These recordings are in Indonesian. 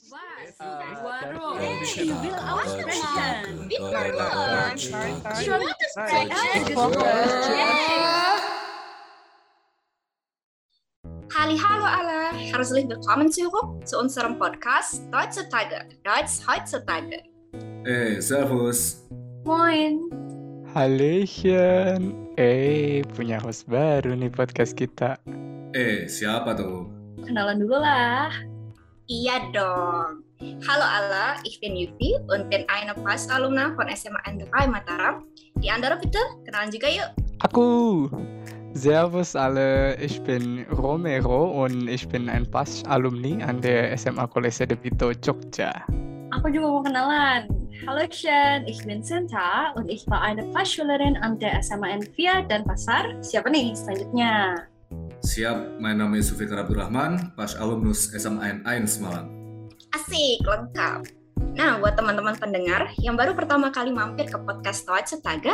Uh, Hey, you will ask question. Me the Sorry. Hallo alle, herzlich willkommen zurück zu unserem Podcast Deutsche Deutsch heutzutage. Eh, servus. Moin. Hallöchen. Eh, punya host baru nih podcast kita. Eh, siapa tuh? Kenalan dulu lah. Iya dong. Hallo alle, ich bin Yufi und bin eine Fast-Alumna von SMA N3 Mataram. Die andere bitte, kenalan juga yuk. Aku. Servus alle, ich bin Romero und ich bin ein Pass-Alumni an der SMA Kolese de Vito Jogja. Aku juga mau kenalan. Hallo Shen, ich bin Sinta und ich war eine Fachschülerin an der SMA N4 dan Pasar. Siapa nih selanjutnya? Siap, mein Name ist Sufikar Abdurrahman, pas alumnus SMA 1 Malang. Asik, lengkap. Nah, buat teman-teman pendengar yang baru pertama kali mampir ke podcast Deutsche Tage,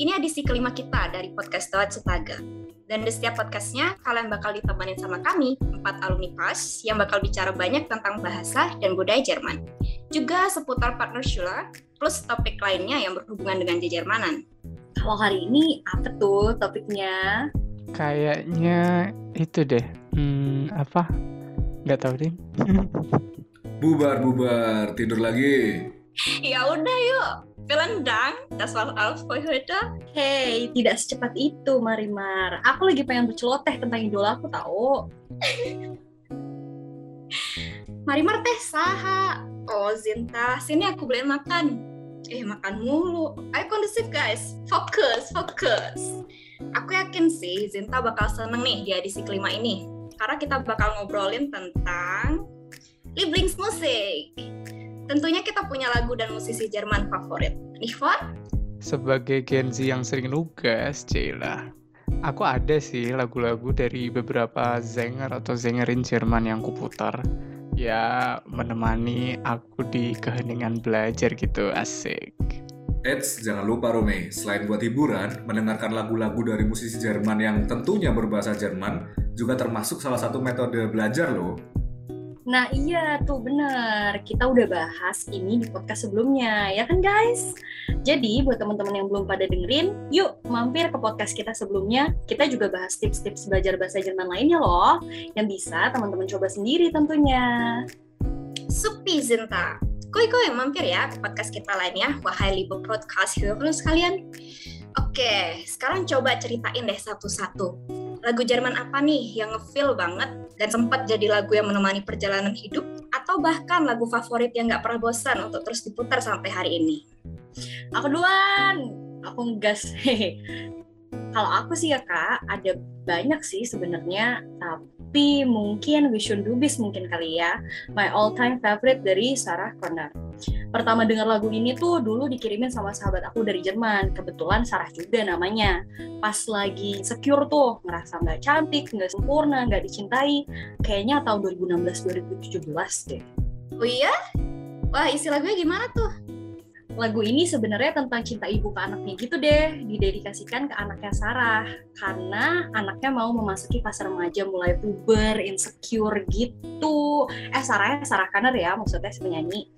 ini edisi kelima kita dari podcast Deutsche Tage. Dan di setiap podcastnya, kalian bakal ditemenin sama kami, empat alumni PAS, yang bakal bicara banyak tentang bahasa dan budaya Jerman. Juga seputar partner Schüler, plus topik lainnya yang berhubungan dengan Jermanan. Kalau hari ini apa tuh topiknya? Kayaknya itu deh. Hmm, apa? Nggak tahu deh. Bubar, bubar, tidur lagi. Ya udah yuk, vielen Dank, das war alles für heute. Hey, tidak secepat itu Marimar. Aku lagi pengen berceloteh tentang idola aku tahu. Marimar teh saha. Oh Zinta, sini aku beliin makan. Eh makan mulu. Ayo kondusif guys. Fokus, fokus. Aku yakin sih Zinta bakal seneng nih di edisi kelima ini. Karena kita bakal ngobrolin tentang Lieblingsmusik. Tentunya kita punya lagu dan musisi Jerman favorit. Nihvan? Sebagai Gen Z yang sering nugas, Cila. Aku ada sih lagu-lagu dari beberapa Sänger atau Sängerin Jerman yang kuputar. Ya, menemani aku di keheningan belajar gitu, asik. Eits, jangan lupa Rome, selain buat hiburan, mendengarkan lagu-lagu dari musisi Jerman yang tentunya berbahasa Jerman juga termasuk salah satu metode belajar loh. Nah iya tuh bener, kita udah bahas ini di podcast sebelumnya, ya kan guys? Jadi buat teman-teman yang belum pada dengerin, yuk mampir ke podcast kita sebelumnya. Kita juga bahas tips-tips belajar bahasa Jerman lainnya loh, yang bisa teman-teman coba sendiri tentunya. Supi Zinta. Koi koi mampir ya ke podcast kita lainnya. Wahai Libo Podcast Hero sekalian. Oke, sekarang coba ceritain deh satu-satu. Lagu Jerman apa nih yang ngefeel banget dan sempat jadi lagu yang menemani perjalanan hidup atau bahkan lagu favorit yang nggak pernah bosan untuk terus diputar sampai hari ini? Aku duluan, aku ngegas. Kalau aku sih ya kak, ada banyak sih sebenarnya, tapi mungkin Vision Dubis mungkin kali ya. My all time favorite dari Sarah Connor. Pertama dengar lagu ini tuh dulu dikirimin sama sahabat aku dari Jerman. Kebetulan Sarah juga namanya. Pas lagi secure tuh, ngerasa nggak cantik, nggak sempurna, nggak dicintai. Kayaknya tahun 2016-2017 deh. Oh iya? Wah isi lagunya gimana tuh? Lagu ini sebenarnya tentang cinta ibu ke anaknya gitu deh, didedikasikan ke anaknya Sarah. Karena anaknya mau memasuki fase remaja mulai puber, insecure gitu. Eh Sarahnya Sarah Connor ya, maksudnya penyanyi.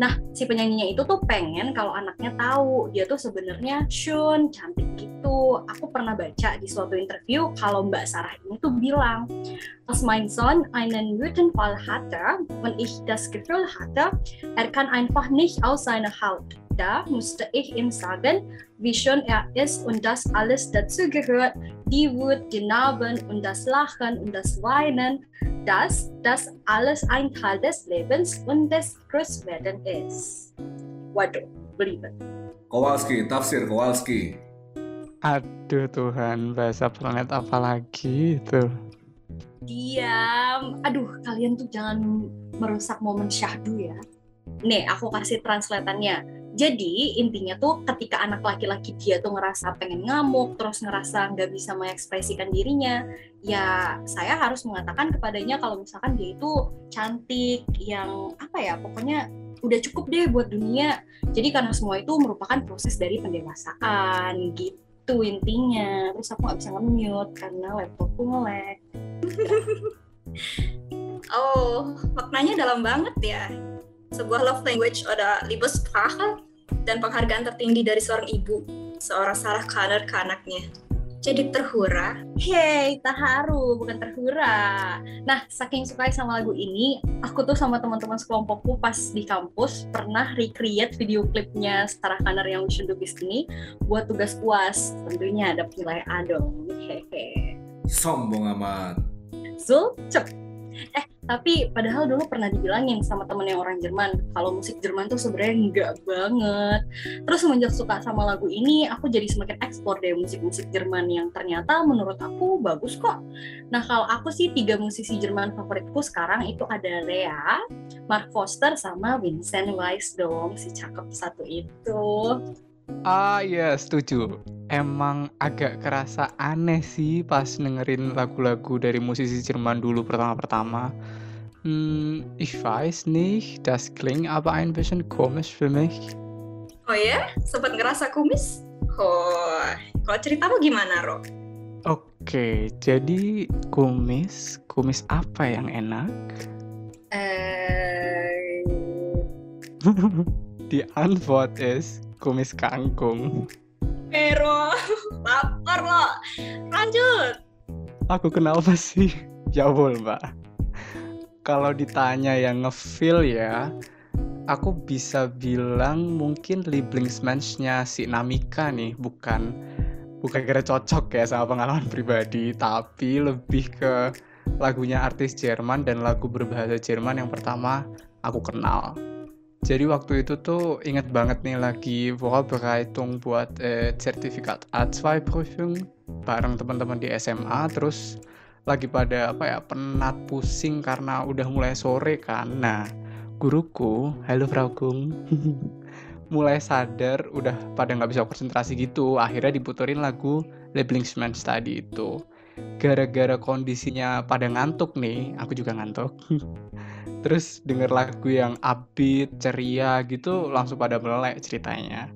Nah, si penyanyinya itu tuh pengen kalau anaknya tahu dia tuh sebenarnya Shun, cantik gitu. Aku pernah baca di suatu interview kalau Mbak Sarah ini tuh bilang, Als mein Sohn einen Wutanfall hatte und ich das Gefühl hatte, er kann einfach nicht aus seiner Haut. Da musste ich ihm sagen, wie schön er ist und dass alles dazugehört, die Wut, die Narben und das Lachen und das Weinen, dass das alles ein Teil des Lebens und des Großwerden ist. Waduh, belibet. Kowalski, tafsir Kowalski. Aduh Tuhan, bahasa planet apa lagi itu? Diam. Aduh, kalian tuh jangan merusak momen syahdu ya. Nih, aku kasih translatannya. Jadi intinya tuh ketika anak laki-laki dia tuh ngerasa pengen ngamuk, terus ngerasa nggak bisa mengekspresikan dirinya, ya saya harus mengatakan kepadanya kalau misalkan dia itu cantik, yang apa ya, pokoknya udah cukup deh buat dunia. Jadi karena semua itu merupakan proses dari pendewasaan gitu intinya. Terus aku nggak bisa nge-mute karena laptopku nge-lag. Oh, maknanya dalam banget ya. Sebuah love language ada Liebessprache dan penghargaan tertinggi dari seorang ibu, seorang Sarah Connor ke anaknya. Jadi terhura. Hey, terharu, bukan terhura. Nah, saking suka sama lagu ini, aku tuh sama teman-teman sekelompokku pas di kampus pernah recreate video klipnya Sarah Connor yang We Should Do This ini buat tugas puas. Tentunya ada nilai A dong. Hehe. Sombong amat. Zul, cep. Eh, tapi padahal dulu pernah dibilangin sama temen yang orang Jerman kalau musik Jerman tuh sebenarnya enggak banget. Terus semenjak suka sama lagu ini, aku jadi semakin eksplor deh musik-musik Jerman yang ternyata menurut aku bagus kok. Nah kalau aku sih tiga musisi Jerman favoritku sekarang itu ada Lea, Mark Foster, sama Vincent Weiss dong, si cakep satu itu. Ah iya setuju. Emang agak kerasa aneh sih pas dengerin lagu-lagu dari musisi Jerman dulu pertama-pertama. Hmm, ich weiß nicht, das klingt aber ein bisschen komisch für mich. Oh ya? Sempat ngerasa kumis? Oh, kalau ceritamu gimana, Ro? Oke, jadi kumis, kumis apa yang enak? Eh, Die Antwort ist kumis kangkung. Pero, lapar lo. Lanjut. Aku kenapa sih? Jawol, Mbak. Kalau ditanya yang ngefeel ya, aku bisa bilang mungkin Lieblingsmensch-nya si Namika nih, bukan bukan kira cocok ya sama pengalaman pribadi, tapi lebih ke lagunya artis Jerman dan lagu berbahasa Jerman yang pertama aku kenal. Jadi waktu itu tuh inget banget nih lagi Vorbereitung buat eh, Zertifikat A2 Prüfung bareng teman-teman di SMA terus lagi pada apa ya penat pusing karena udah mulai sore kan. Nah, guruku, halo Frau Gung, mulai sadar udah pada nggak bisa konsentrasi gitu. Akhirnya diputerin lagu Lieblingsmensch tadi itu. Gara-gara kondisinya pada ngantuk nih, aku juga ngantuk. terus denger lagu yang upbeat, ceria gitu langsung pada melek ceritanya.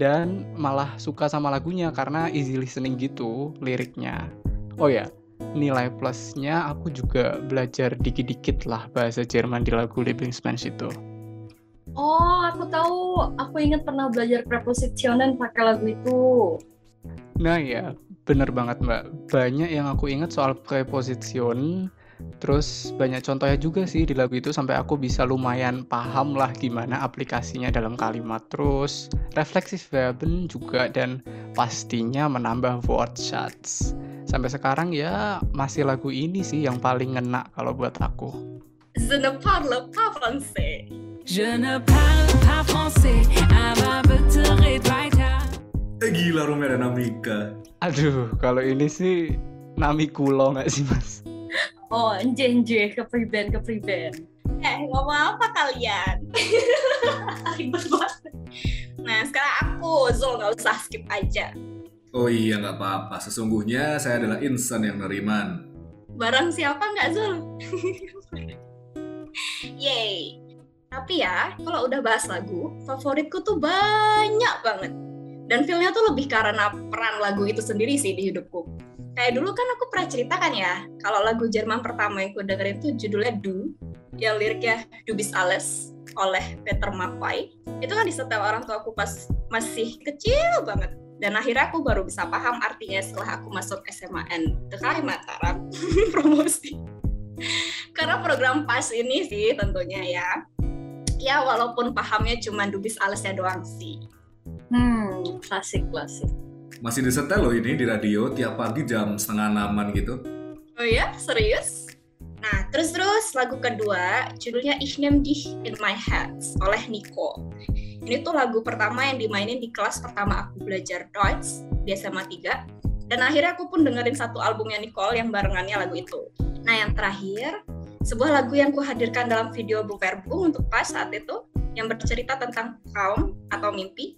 Dan malah suka sama lagunya karena easy listening gitu liriknya. Oh ya, nilai plusnya aku juga belajar dikit-dikit lah bahasa Jerman di lagu Lieblingsmensch itu. Oh, aku tahu. Aku ingat pernah belajar prepositionen pakai lagu itu. Nah ya, bener banget mbak. Banyak yang aku ingat soal preposition, terus banyak contohnya juga sih di lagu itu sampai aku bisa lumayan paham lah gimana aplikasinya dalam kalimat. Terus refleksif verben juga dan pastinya menambah word shots. Sampai sekarang ya masih lagu ini sih yang paling ngena kalau buat aku. Je ne parle pas français. Je ne parle pas français, aber bitte red weiter. Eh gila Rome dan Namika. Aduh, kalau ini sih Nami Kulo nggak sih mas? Oh, enje-enje ke preben, ke preben. Eh, ngomong apa kalian? Ribet banget. Nah, sekarang aku, Zul, nggak usah skip aja. Oh iya nggak apa-apa. Sesungguhnya saya adalah insan yang neriman. Barang siapa nggak, Zul? Yeay. Tapi ya, kalau udah bahas lagu, favoritku tuh banyak banget. Dan feelnya tuh lebih karena peran lagu itu sendiri sih di hidupku. Kayak dulu kan aku pernah ceritakan ya, kalau lagu Jerman pertama yang aku dengerin tuh judulnya Du, yang liriknya Du bist alles oleh Peter Maffay. Itu kan disetel orang tua aku pas masih kecil banget. Dan akhirnya aku baru bisa paham artinya setelah aku masuk SMAN TKI Mataram promosi. Karena program PAS ini sih tentunya ya. Ya walaupun pahamnya cuma dubis alasnya doang sih. Hmm, klasik klasik. Masih disetel loh ini di radio tiap pagi jam setengah enaman gitu. Oh ya, serius? Nah, terus-terus lagu kedua judulnya Ich nehm dich in my hands oleh Nico. Ini tuh lagu pertama yang dimainin di kelas pertama aku belajar Deutsch di SMA 3. Dan akhirnya aku pun dengerin satu albumnya Nicole yang barengannya lagu itu. Nah, yang terakhir, sebuah lagu yang kuhadirkan dalam video Bu untuk pas saat itu yang bercerita tentang kaum atau mimpi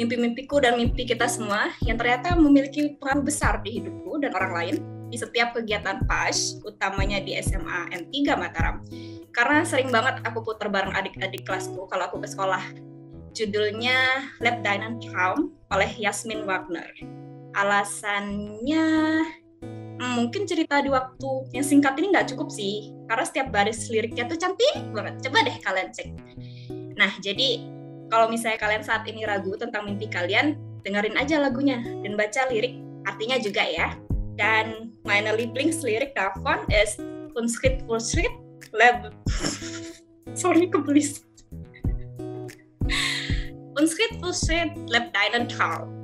mimpi-mimpiku dan mimpi kita semua yang ternyata memiliki peran besar di hidupku dan orang lain di setiap kegiatan PAS, utamanya di SMA N3 Mataram. Karena sering banget aku putar bareng adik-adik kelasku kalau aku ke sekolah. Judulnya Lab Traum oleh Yasmin Wagner. Alasannya Hmm, mungkin cerita di waktu yang singkat ini nggak cukup sih, karena setiap baris liriknya tuh cantik banget. Coba deh kalian cek. Nah, jadi kalau misalnya kalian saat ini ragu tentang mimpi kalian, dengerin aja lagunya dan baca lirik artinya juga ya. Dan meine Lieblingslirik davon ist von Schritt für Schritt leb sorry kebelis für Schritt leb deinen Traum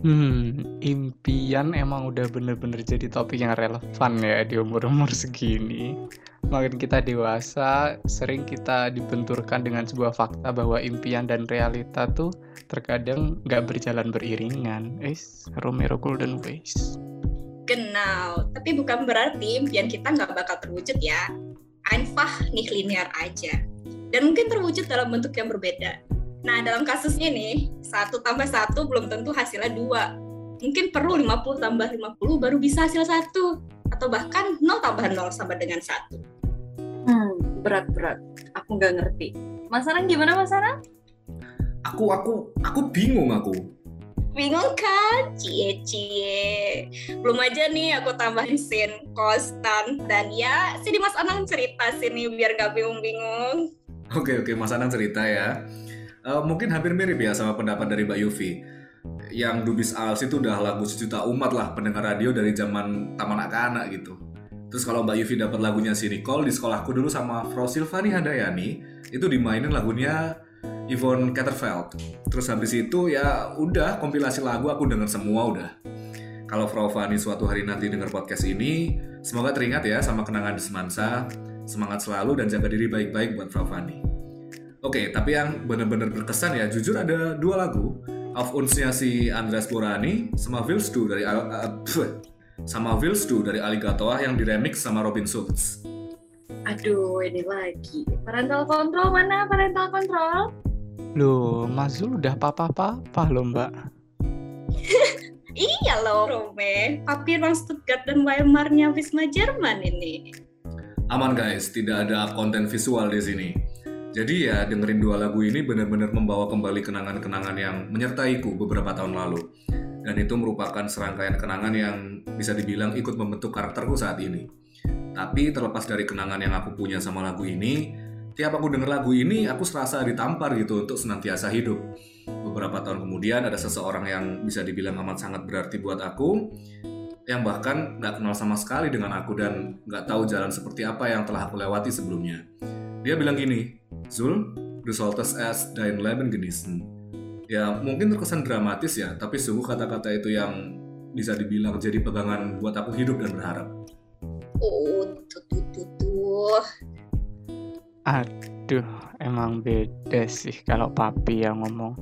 Hmm, impian emang udah bener-bener jadi topik yang relevan ya di umur-umur segini. Makin kita dewasa, sering kita dibenturkan dengan sebuah fakta bahwa impian dan realita tuh terkadang nggak berjalan beriringan. Es, Romero Golden Ways. Genau, tapi bukan berarti impian kita nggak bakal terwujud ya. Einfach nicht linear aja. Dan mungkin terwujud dalam bentuk yang berbeda. Nah, dalam kasus ini, satu tambah satu belum tentu hasilnya dua. Mungkin perlu 50 tambah 50 baru bisa hasil satu. Atau bahkan 0 tambah 0 sama dengan satu. Hmm, berat-berat. Aku nggak ngerti. Mas Anang gimana Mas Anang? Aku aku aku bingung aku. Bingung kan? Cie-cie. Belum aja nih aku tambahin scene konstan. Dan ya, sini Mas Anang cerita sini biar gak bingung-bingung. Oke oke Mas Anang cerita ya. Eh, mungkin hampir mirip ya sama pendapat dari Mbak Yufi. Yang Dubis Als itu udah lagu sejuta umat lah pendengar radio dari zaman taman anak-anak gitu. Terus kalau Mbak Yufi dapat lagunya si Nicole di sekolahku dulu sama Fro Silvani Handayani, itu dimainin lagunya Yvonne Catterfeld. Terus habis itu ya udah kompilasi lagu aku denger semua udah. Kalau Frau Fani suatu hari nanti denger podcast ini, semoga teringat ya sama kenangan di Semansa. Semangat selalu dan jaga diri baik-baik buat Frau Fani. Oke, tapi yang benar-benar berkesan ya, jujur ada dua lagu. Auf Uns-nya si Andreas Borani sama Willst Du dari Al- uh, sama Willst Du dari Alligator yang diremix sama Robin Schulz. Aduh, ini lagi. Parental control mana? Parental control? Loh, Mas Zul udah papa-papa loh mbak. Iya loh, Rome. Papi orang Stuttgart dan Weimarnya Wisma Jerman ini. Aman guys, tidak ada konten visual di sini. Jadi ya dengerin dua lagu ini benar-benar membawa kembali kenangan-kenangan yang menyertaiku beberapa tahun lalu. Dan itu merupakan serangkaian kenangan yang bisa dibilang ikut membentuk karakterku saat ini. Tapi terlepas dari kenangan yang aku punya sama lagu ini, tiap aku denger lagu ini aku serasa ditampar gitu untuk senantiasa hidup. Beberapa tahun kemudian ada seseorang yang bisa dibilang amat sangat berarti buat aku, yang bahkan nggak kenal sama sekali dengan aku dan nggak tahu jalan seperti apa yang telah aku lewati sebelumnya. Dia bilang gini, Zul, du solltest erst dein Leben genießen. Ya mungkin terkesan dramatis ya, tapi sungguh kata-kata itu yang bisa dibilang jadi pegangan buat aku hidup dan berharap. Oh, tuh, tuh, tuh, tuh. Aduh, emang beda sih kalau papi yang ngomong.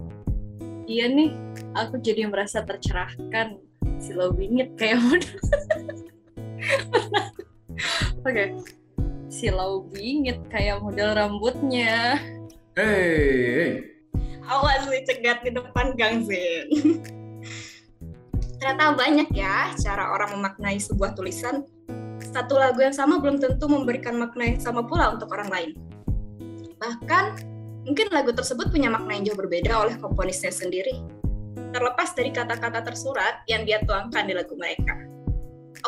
Iya nih, aku jadi merasa tercerahkan. Silau bingit kayak model. Oke. Silau bingit kayak model rambutnya. Hey, hey. Awas nih cegat di depan Gang Zen. Ternyata banyak ya cara orang memaknai sebuah tulisan. Satu lagu yang sama belum tentu memberikan makna yang sama pula untuk orang lain. Bahkan, mungkin lagu tersebut punya makna yang jauh berbeda oleh komponisnya sendiri. Terlepas dari kata-kata tersurat yang dia tuangkan di lagu mereka.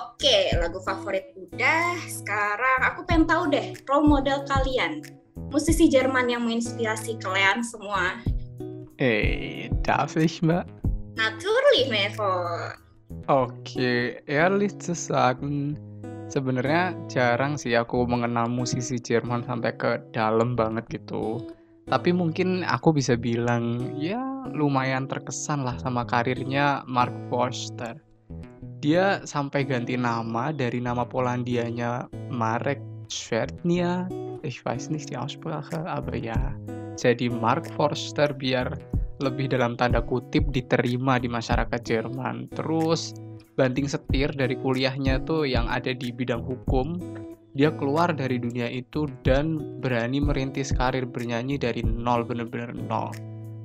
Oke, lagu favorit udah. Sekarang aku pengen tahu deh role model kalian. Musisi Jerman yang menginspirasi kalian semua. Eh, darf ich mbak? Natürlich, Mevo. Oke, ehrlich zu sagen, sebenarnya jarang sih aku mengenal musisi Jerman sampai ke dalam banget gitu. Tapi mungkin aku bisa bilang ya lumayan terkesan lah sama karirnya Mark Forster. Dia sampai ganti nama dari nama Polandianya Marek Schwertnia. Ich weiß nicht die Aussprache, aber ya. Jadi Mark Forster biar lebih dalam tanda kutip diterima di masyarakat Jerman. Terus banting setir dari kuliahnya tuh yang ada di bidang hukum, dia keluar dari dunia itu dan berani merintis karir bernyanyi dari nol bener-bener nol.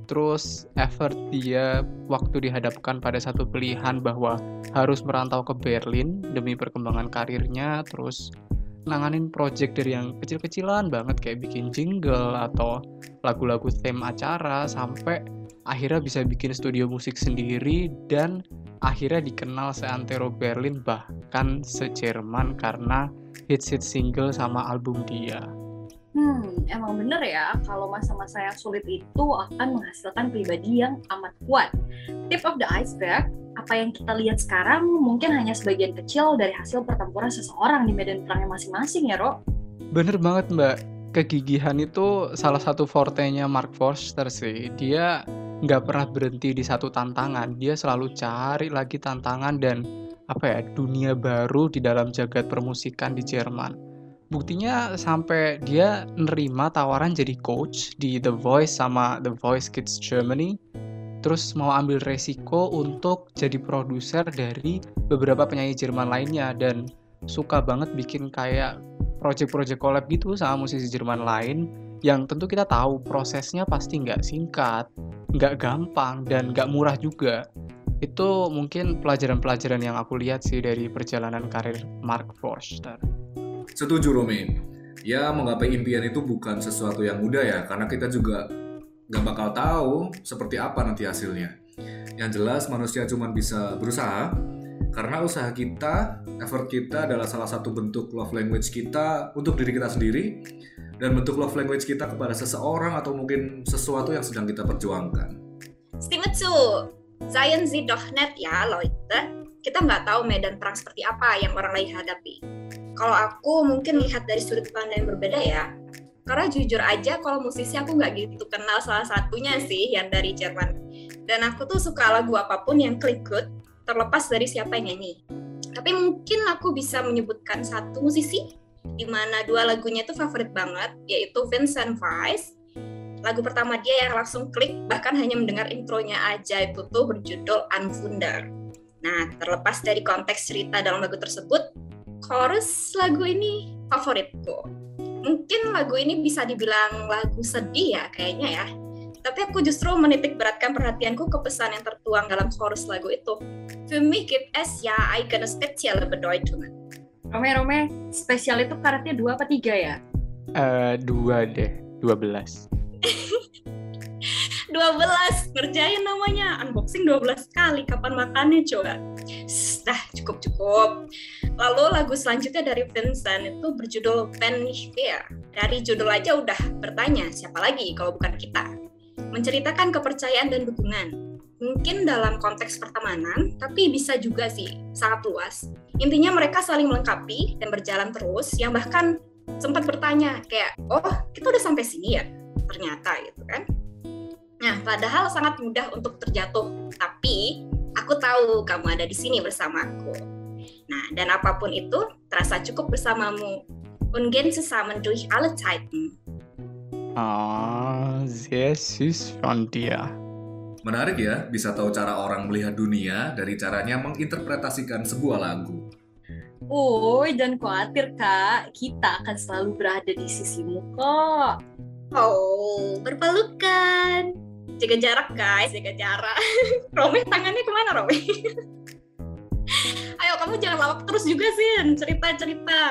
Terus effort dia waktu dihadapkan pada satu pilihan bahwa harus merantau ke Berlin demi perkembangan karirnya, terus nanganin project dari yang kecil-kecilan banget kayak bikin jingle atau lagu-lagu theme acara sampai akhirnya bisa bikin studio musik sendiri dan akhirnya dikenal seantero Berlin bahkan se-Jerman karena hits-hits single sama album dia. Hmm, emang bener ya, kalau masa-masa yang sulit itu akan menghasilkan pribadi yang amat kuat. Tip of the iceberg, apa yang kita lihat sekarang mungkin hanya sebagian kecil dari hasil pertempuran seseorang di medan perangnya masing-masing ya, Ro? Bener banget mbak, kegigihan itu salah satu fortenya Mark Forster sih. Dia nggak pernah berhenti di satu tantangan, dia selalu cari lagi tantangan dan apa ya dunia baru di dalam jagat permusikan di Jerman. Buktinya sampai dia nerima tawaran jadi coach di The Voice sama The Voice Kids Germany. Terus mau ambil resiko untuk jadi produser dari beberapa penyanyi Jerman lainnya dan suka banget bikin kayak project-project collab gitu sama musisi Jerman lain yang tentu kita tahu prosesnya pasti nggak singkat, nggak gampang, dan nggak murah juga. Itu mungkin pelajaran-pelajaran yang aku lihat sih dari perjalanan karir Mark Forster. Setuju Romi. Ya menggapai impian itu bukan sesuatu yang mudah ya, karena kita juga nggak bakal tahu seperti apa nanti hasilnya. Yang jelas manusia cuma bisa berusaha, karena usaha kita, effort kita adalah salah satu bentuk love language kita untuk diri kita sendiri, dan bentuk love language kita kepada seseorang atau mungkin sesuatu yang sedang kita perjuangkan. Doch nett ya, Leute. Kita nggak tahu medan perang seperti apa yang orang lain hadapi. Kalau aku mungkin lihat dari sudut pandang yang berbeda ya. Karena jujur aja kalau musisi aku nggak gitu kenal salah satunya sih yang dari Jerman. Dan aku tuh suka lagu apa pun yang klik good, terlepas dari siapa yang nyanyi. Tapi mungkin aku bisa menyebutkan satu musisi di mana dua lagunya itu favorit banget, yaitu Vincent Weiss. Lagu pertama dia yang langsung klik, bahkan hanya mendengar intronya aja itu tuh berjudul Unwunder. Nah, terlepas dari konteks cerita dalam lagu tersebut, chorus lagu ini favoritku. Mungkin lagu ini bisa dibilang lagu sedih ya kayaknya ya. Tapi aku justru menitik beratkan perhatianku ke pesan yang tertuang dalam chorus lagu itu. Für mich gibt es ja eine spezielle Bedeutung. Rome, Rome, spesial itu karetnya dua apa tiga ya? Eh dua deh, 12. 12 ngerjain namanya. Unboxing 12 kali kapan makannya coba. Dah cukup cukup lalu lagu selanjutnya dari Vincent itu berjudul Pen Fear dari judul aja udah bertanya siapa lagi kalau bukan kita? Menceritakan kepercayaan dan dukungan. Mungkin dalam konteks pertemanan tapi bisa juga sih sangat luas. Intinya mereka saling melengkapi dan berjalan terus yang bahkan sempat bertanya kayak oh kita udah sampai sini ya? Ternyata gitu kan Nah, padahal sangat mudah untuk terjatuh, tapi aku tahu kamu ada di sini bersamaku. Nah, dan apa pun itu, terasa cukup bersamamu. Ungen zusammen durch alle Zeiten. Ah, sehr süß von dir. Menarik ya, bisa tahu cara orang melihat dunia dari caranya menginterpretasikan sebuah lagu. Woi, jangan khawatir kak, kita akan selalu berada di sisimu kok. Oh, berpelukan. Jaga jarak guys, jaga jarak. Romi tangannya ke mana Romi? Ayo kamu jangan lawak terus juga sih, cerita-cerita.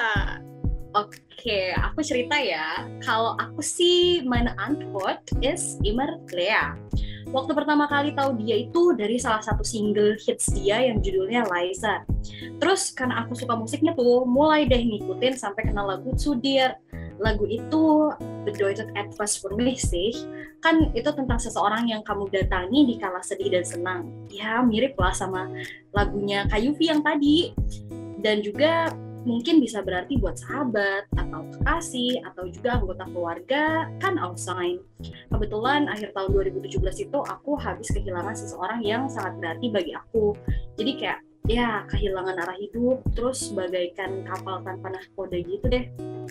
Oke, aku cerita ya. Kalau aku sih, meine Antwort is immer Lea. Waktu pertama kali tahu dia itu dari salah satu single hits dia yang judulnya Liza. Terus karena aku suka musiknya tuh, mulai deh ngikutin sampai kenal lagu Sudir. Lagu itu bedeutet etwas für mich sih. Kan itu tentang seseorang yang kamu datangi di kala sedih dan senang. Ya mirip lah sama lagunya Kayuvi yang tadi. Dan juga mungkin bisa berarti buat sahabat atau kekasih atau juga anggota keluarga kan outside. Kebetulan akhir tahun 2017 itu aku habis kehilangan seseorang yang sangat berarti bagi aku. Jadi kayak ya kehilangan arah hidup terus bagaikan kapal tanpa nahkoda gitu deh.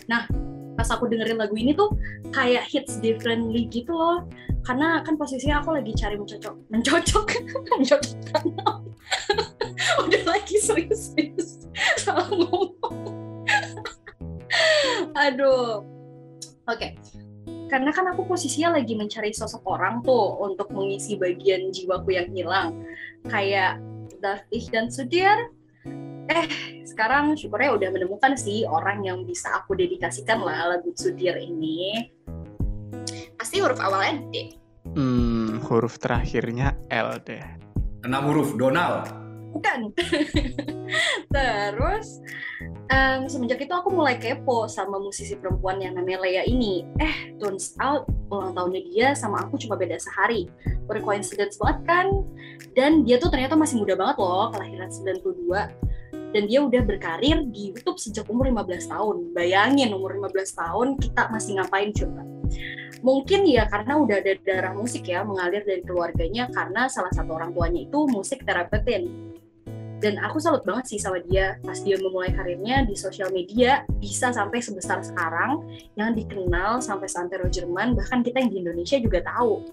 Nah, pas aku dengerin lagu ini tuh kayak hits differently gitu loh. Karena kan posisinya aku lagi cari mencocok, mencocok, mencocok tanam. Udah lagi serius-serius salah ngomong. Aduh. Oke. Karena kan aku posisinya lagi mencari sosok orang tuh untuk mengisi bagian jiwaku yang hilang. Kayak David dan Sudir. Eh, sekarang syukurnya udah menemukan sih orang yang bisa aku dedikasikan lah lagu Sudir ini. Pasti huruf awalnya D. Hmm, huruf terakhirnya L deh. Enam huruf, Donald. Bukan. Terus em, semenjak itu aku mulai kepo sama musisi perempuan yang namanya Lea ini. Eh, turns out ulang tahunnya dia sama aku cuma beda sehari. Bercoincidence banget kan? Dan dia tuh ternyata masih muda banget loh, kelahiran 92. Dan dia udah berkarir di YouTube sejak umur 15 tahun. Bayangin umur 15 tahun kita masih ngapain coba? Mungkin ya karena udah ada darah musik ya mengalir dari keluarganya karena salah satu orang tuanya itu musik terapeutin dan aku salut banget sih sama dia. Pas dia memulai karirnya di sosial media bisa sampai sebesar sekarang yang dikenal sampai santero Jerman bahkan kita yang di Indonesia juga tahu.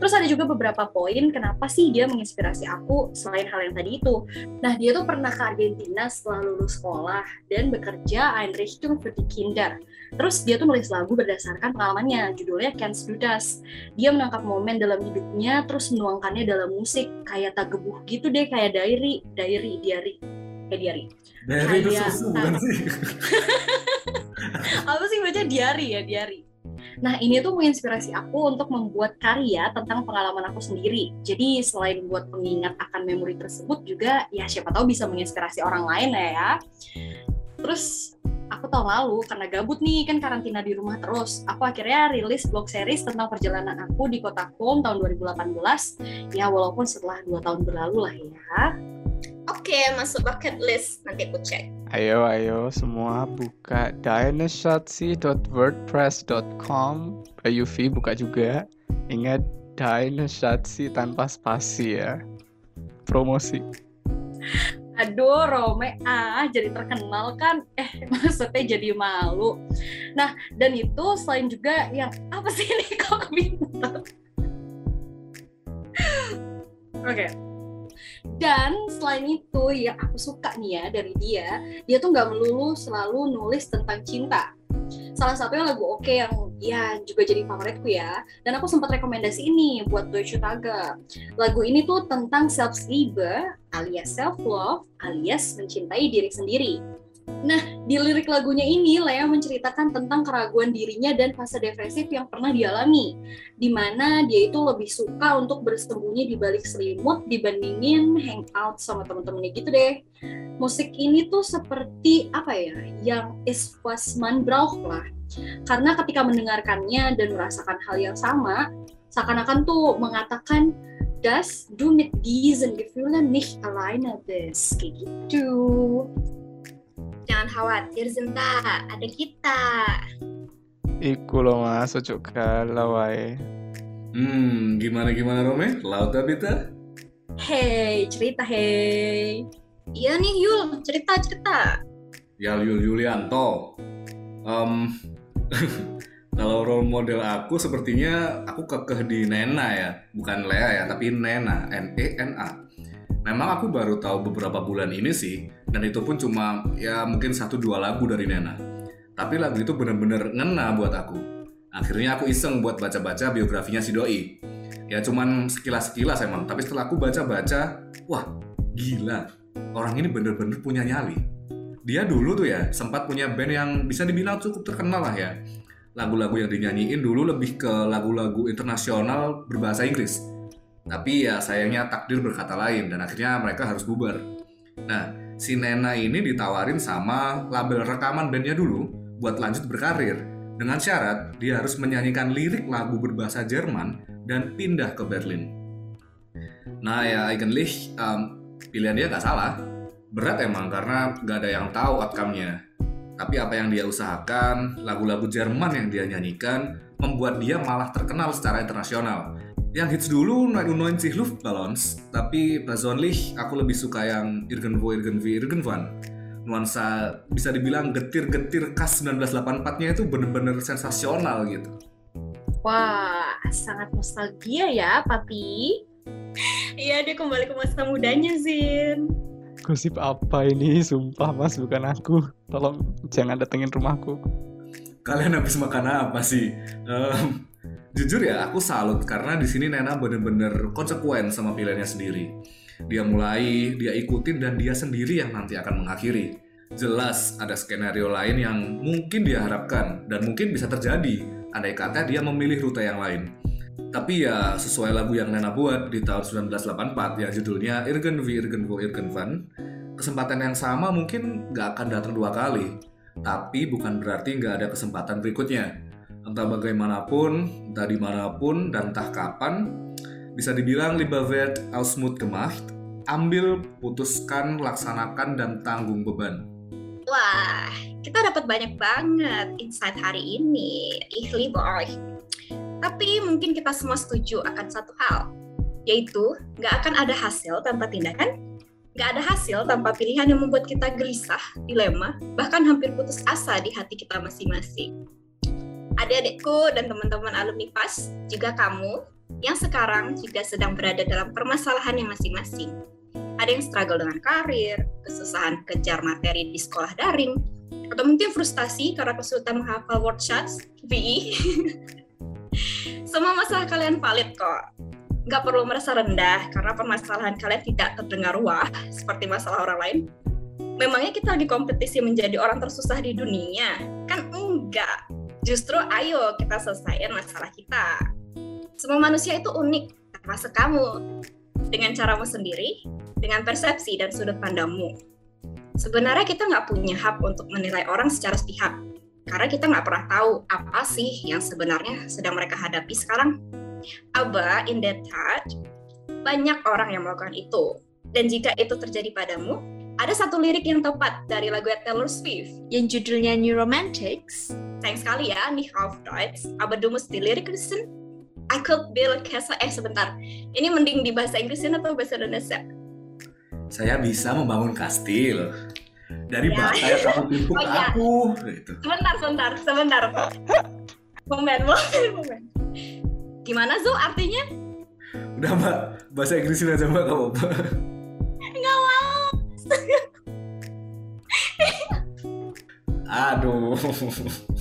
Terus ada juga beberapa poin kenapa sih dia menginspirasi aku selain hal yang tadi itu. Nah dia tuh pernah ke Argentina setelah lulus sekolah dan bekerja Einrichtung für die Kinder. Terus dia tuh nulis lagu berdasarkan pengalamannya judulnya Can't Do Das dia menangkap momen dalam hidupnya terus menuangkannya dalam musik. Kayak tak gebuh gitu deh kayak diary diary diary kayak diary Dari itu susu bukan sih? apa sih baca diary ya diary Nah ini tuh menginspirasi aku untuk membuat karya tentang pengalaman aku sendiri. Jadi selain buat pengingat akan memori tersebut juga ya siapa tahu bisa menginspirasi orang lain lah ya. Terus aku tahun lalu karena gabut nih kan karantina di rumah terus, aku akhirnya rilis blog series tentang perjalanan aku di kota Kom tahun 2018. Ya walaupun setelah dua tahun berlalu lah ya. Oke, masuk bucket list. Nanti aku cek. Ayo, ayo semua buka dynashatsi.wordpress.com. Bayu V buka juga. Ingat Dynashatsi tanpa spasi ya. Promosi. Aduh, Rome, ah jadi terkenal kan? Eh, maksudnya jadi malu. Nah, dan itu selain juga yang apa sih ini kok kebingungan? Oke. Dan selain itu yang aku suka nih ya dari dia, dia tuh nggak melulu selalu nulis tentang cinta. Salah satunya lagu Oke yang ya juga jadi favoritku ya. Dan aku sempat rekomendasi ini buat Deutsche Tage. Lagu ini tuh tentang self-liebe alias self-love alias mencintai diri sendiri. Nah, di lirik lagunya ini Lea menceritakan tentang keraguan dirinya dan fase depresif yang pernah dialami, di mana dia itu lebih suka untuk bersembunyi di balik selimut dibandingin hangout sama temen-temennya gitu deh. Musik ini tuh seperti apa ya, yang is was man braucht lah. Karena ketika mendengarkannya dan merasakan hal yang sama, seakan-akan tuh mengatakan dass du mit diesen Gefühlen nicht alleine bist. Kayak gitu. Jangan khawatir, Zinta. Ada kita. Iku loh mas, ojo galau wae. Hmm, gimana-gimana Rome? Lauta Bita? Hey, cerita hey. Iya nih, Yul. Cerita-cerita. Yal Yul Yulianto. Em, kalau role model aku sepertinya aku kekeh di Nena ya, bukan Lea ya, tapi Nena, N E N A. Memang aku baru tahu beberapa bulan ini sih, dan itu pun cuma ya mungkin satu dua lagu dari Nena. Tapi lagu itu bener-bener ngena buat aku. Akhirnya aku iseng buat baca-baca biografinya si Doi. Ya cuman sekilas-sekilas emang, tapi setelah aku baca-baca, wah gila, orang ini bener-bener punya nyali dia dulu tuh ya sempat punya band yang bisa dibilang cukup terkenal lah ya. Lagu-lagu yang dinyanyiin dulu lebih ke lagu-lagu internasional berbahasa Inggris. Tapi ya sayangnya takdir berkata lain dan akhirnya mereka harus bubar. Nah, si Nena ini ditawarin sama label rekaman bandnya dulu buat lanjut berkarir. Dengan syarat dia harus menyanyikan lirik lagu berbahasa Jerman dan pindah ke Berlin. Nah ya eigentlich um, pilihan dia nggak salah berat emang karena nggak ada yang tahu outcome-nya. Tapi apa yang dia usahakan, lagu-lagu Jerman yang dia nyanyikan, membuat dia malah terkenal secara internasional. Yang hits dulu 99 Luftballons, tapi persönlich aku lebih suka yang Irgendwo Irgendwie Irgendwann. Nuansa bisa dibilang getir-getir khas 1984-nya itu bener-bener sensasional gitu. Wah, sangat nostalgia ya, Papi. Iya, dia kembali ke masa mudanya, Zin. Gosip apa ini? Sumpah mas, bukan aku. Tolong jangan datengin rumahku. Kalian habis makan apa sih? Em, jujur ya, aku salut karena di sini Nena bener-bener konsekuen sama pilihannya sendiri. Dia mulai, dia ikutin dan dia sendiri yang nanti akan mengakhiri. Jelas ada skenario lain yang mungkin dia harapkan dan mungkin bisa terjadi andai kata dia memilih rute yang lain. Tapi ya sesuai lagu yang Nena buat di tahun 1984 yang judulnya Irgendwie Irgendwo Irgendwann, kesempatan yang sama mungkin nggak akan datang dua kali. Tapi bukan berarti nggak ada kesempatan berikutnya. Entah bagaimanapun, entah di mana pun, dan entah kapan, bisa dibilang wird ausmut gemacht, ambil, putuskan, laksanakan, dan tanggung beban. Wah, kita dapat banyak banget insight hari ini. Ich liebe euch. Tapi mungkin kita semua setuju akan satu hal, yaitu nggak akan ada hasil tanpa tindakan, nggak ada hasil tanpa pilihan yang membuat kita gelisah, dilema, bahkan hampir putus asa di hati kita masing-masing. Adik-adikku dan teman-teman alumni PAS, juga kamu yang sekarang juga sedang berada dalam permasalahan yang masing-masing. Ada yang struggle dengan karir, kesusahan kejar materi di sekolah daring, atau mungkin frustasi karena kesulitan menghafal word shots, VE. Semua masalah kalian valid kok. Nggak perlu merasa rendah karena permasalahan kalian tidak terdengar wah seperti masalah orang lain. Memangnya kita lagi kompetisi menjadi orang tersusah di dunia? Kan enggak. Justru ayo kita selesaikan masalah kita. Semua manusia itu unik, termasuk kamu. Dengan caramu sendiri, dengan persepsi dan sudut pandangmu. Sebenarnya kita nggak punya hak untuk menilai orang secara sepihak, karena kita nggak pernah tahu apa sih yang sebenarnya sedang mereka hadapi sekarang. Aba, in that touch, banyak orang yang melakukan itu. Dan jika itu terjadi padamu, ada satu lirik yang tepat dari lagu Taylor Swift. yang judulnya New Romantics. Sayang sekali ya, nih auf Deutsch. Aber du musst die Lyrik wissen. I could build castle. Eh, sebentar. Ini mending di bahasa Inggrisin atau bahasa Indonesia? Saya bisa membangun kastil. Dari Ya. bata yang kamu timpuk Oh, iya. aku. Gitu. Sebentar, sebentar, sebentar. Momen, momen, momen. Gimana Zo artinya? Udah mbak, bahasa Inggrisin aja mbak kamu. Nggak mau. Aduh.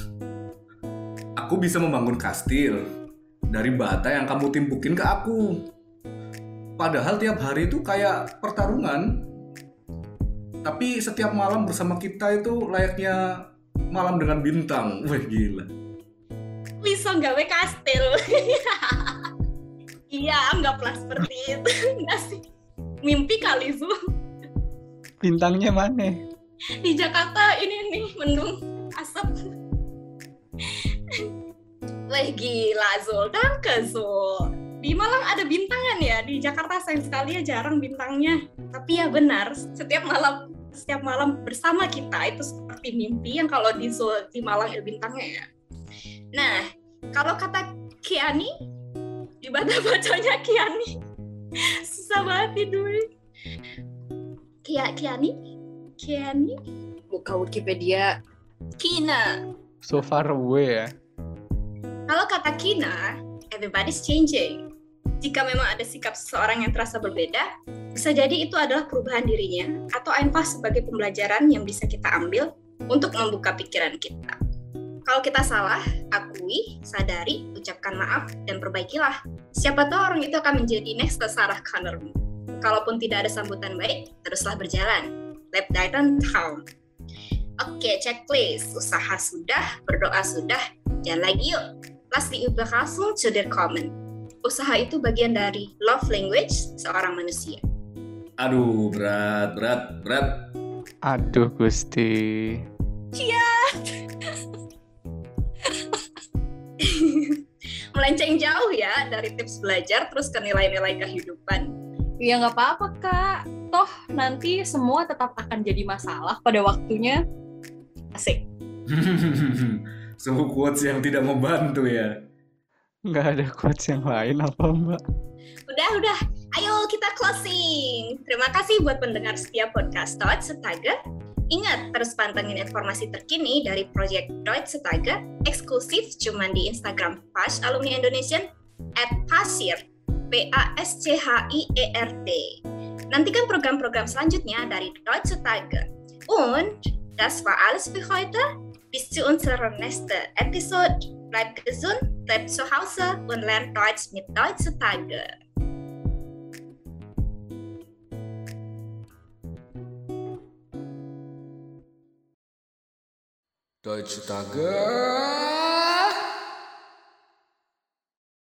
Aku bisa membangun kastil dari bata yang kamu timpukin ke aku. Padahal tiap hari itu kayak pertarungan. Tapi setiap malam bersama kita itu layaknya malam dengan bintang. Wah gila. Bisa gawe kastil. iya, anggaplah seperti itu. Nggak sih? Mimpi kali Zo. Bintangnya mana? Di Jakarta ini nih mendung asap. Wah gila Zul, danke Zul. Di Malang ada bintangan ya, di Jakarta sayang sekali ya jarang bintangnya. Tapi ya benar, setiap malam setiap malam bersama kita itu seperti mimpi yang kalau di Zul di Malang ada bintangnya ya. Nah, kalau kata Kiani, di bacanya Kiani, susah banget tidur. Kia, Kiani? Kiani? Buka Wikipedia. Kina. So far away ya. Kalau kata Kina, everybody's changing. Jika memang ada sikap seseorang yang terasa berbeda, bisa jadi itu adalah perubahan dirinya atau einfach sebagai pembelajaran yang bisa kita ambil untuk membuka pikiran kita. Kalau kita salah, akui, sadari, ucapkan maaf, dan perbaikilah. Siapa tahu orang itu akan menjadi next Sarah Connormu. Kalaupun tidak ada sambutan baik, teruslah berjalan. Lep Titan Town. Oke, checklist. Usaha sudah, berdoa sudah, jalan lagi yuk. Lass die Überraschung zu dir kommen. Usaha itu bagian dari love language seorang manusia. Aduh, berat, berat, berat. Aduh Gusti. Melenceng jauh ya dari tips belajar terus ke nilai-nilai kehidupan. Ya nggak apa-apa kak. Toh nanti semua tetap akan jadi masalah pada waktunya. Asik. Sungguh quotes yang tidak membantu ya. Nggak ada quotes yang lain apa mbak? Udah, udah. Ayo kita closing. Terima kasih buat pendengar setiap podcast Deutsche Setaga. Ingat, terus pantengin informasi terkini dari Project Deutsche Setaga eksklusif cuman di Instagram PAS Alumni Indonesian at Pasir, P-A-S-C-H-I-E-R-T. Nantikan program-program selanjutnya dari Deutsche Setaga. Und das war alles für heute. Bis zu unserer nächsten Episode. Bleibt gesund, bleibt zu Hause und lernt Deutsch mit Deutsche Setaga. Deutsche Tage.